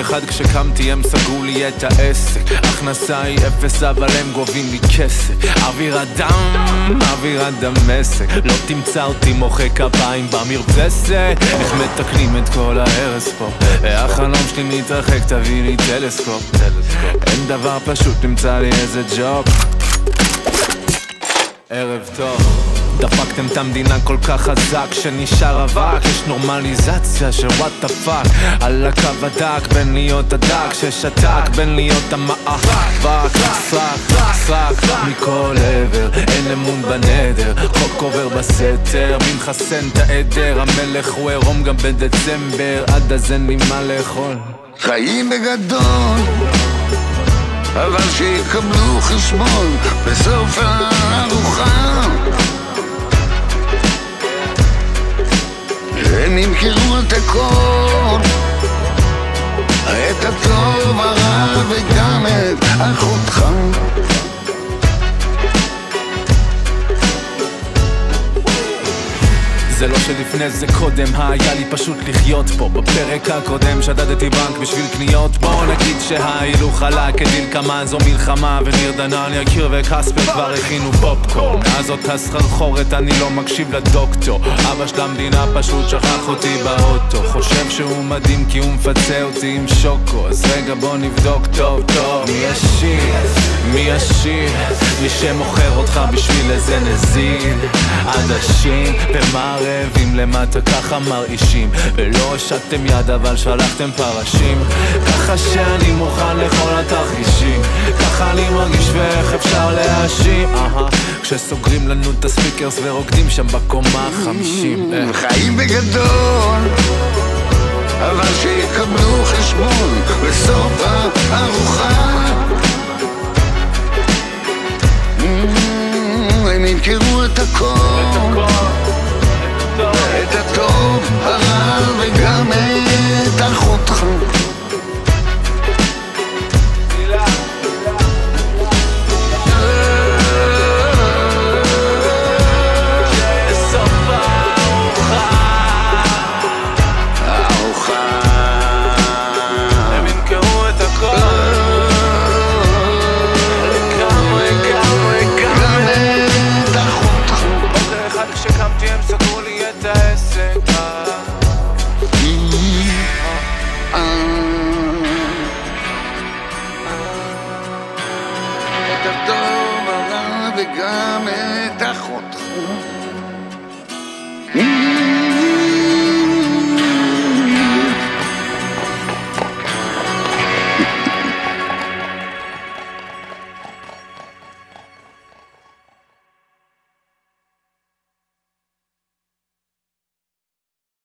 אחד כשקמתי הם סגרו לי את העסק. הכנסה היא אפס אבל הם גובים לי כסף. אוויר אדם, אוויר הדמשק לא תמצא אותי מוחא כפיים במרפסת. איך מתקנים את כל ההרס פה? והחלום שלי מתרחק תביא לי טלסקופ. אין דבר פשוט תמצא לי איזה ג'וב. ערב טוב דפקתם את המדינה כל כך חזק שנשאר אבק. יש נורמליזציה של what the fuck על הקו הדק בין להיות הדק ששתק בין להיות המאבק. סלאק סלאק מכל עבר אין אמון בנדר. חוק עובר בסתר מי מחסן את העדר. המלך הוא עירום גם בדצמבר עד אז אין לי מה לאכול. חיים בגדול אבל שיקבלו חשבון. בסוף את הכל. את הטוב, הרע וגם את אחותך זה לא שלפני זה קודם, היה לי פשוט לחיות פה. בפרק הקודם שדדתי בנק בשביל קניות. בוא נגיד שההילוך עלה כדלקמן זו מלחמה וניר דנן יקיר וקספר כבר הכינו פופקורן. מאז אותה סחרחורת אני לא מקשיב לדוקטור. אבא של המדינה פשוט שכח אותי באוטו. חושב שהוא מדהים כי הוא מפצה אותי עם שוקו. אז רגע בוא נבדוק טוב טוב. מי עשיר? מי עשיר? מי שמוכר אותך בשביל איזה נזיד עדשים ומראה רעבים למטה ככה מרעישים. ולא השתתם יד אבל שלחתם פרשים. ככה שאני מוכן לכל התרחישים. ככה אני מרגיש ואיך אפשר להאשים. כשסוגרים לנו את הספיקרס ורוקדים שם בקומה החמישים. חיים בגדול אבל שיקבלו חשבון בסוף הארוחה. הם ימכרו את הכל את הטוב, הרע וגם את אחותך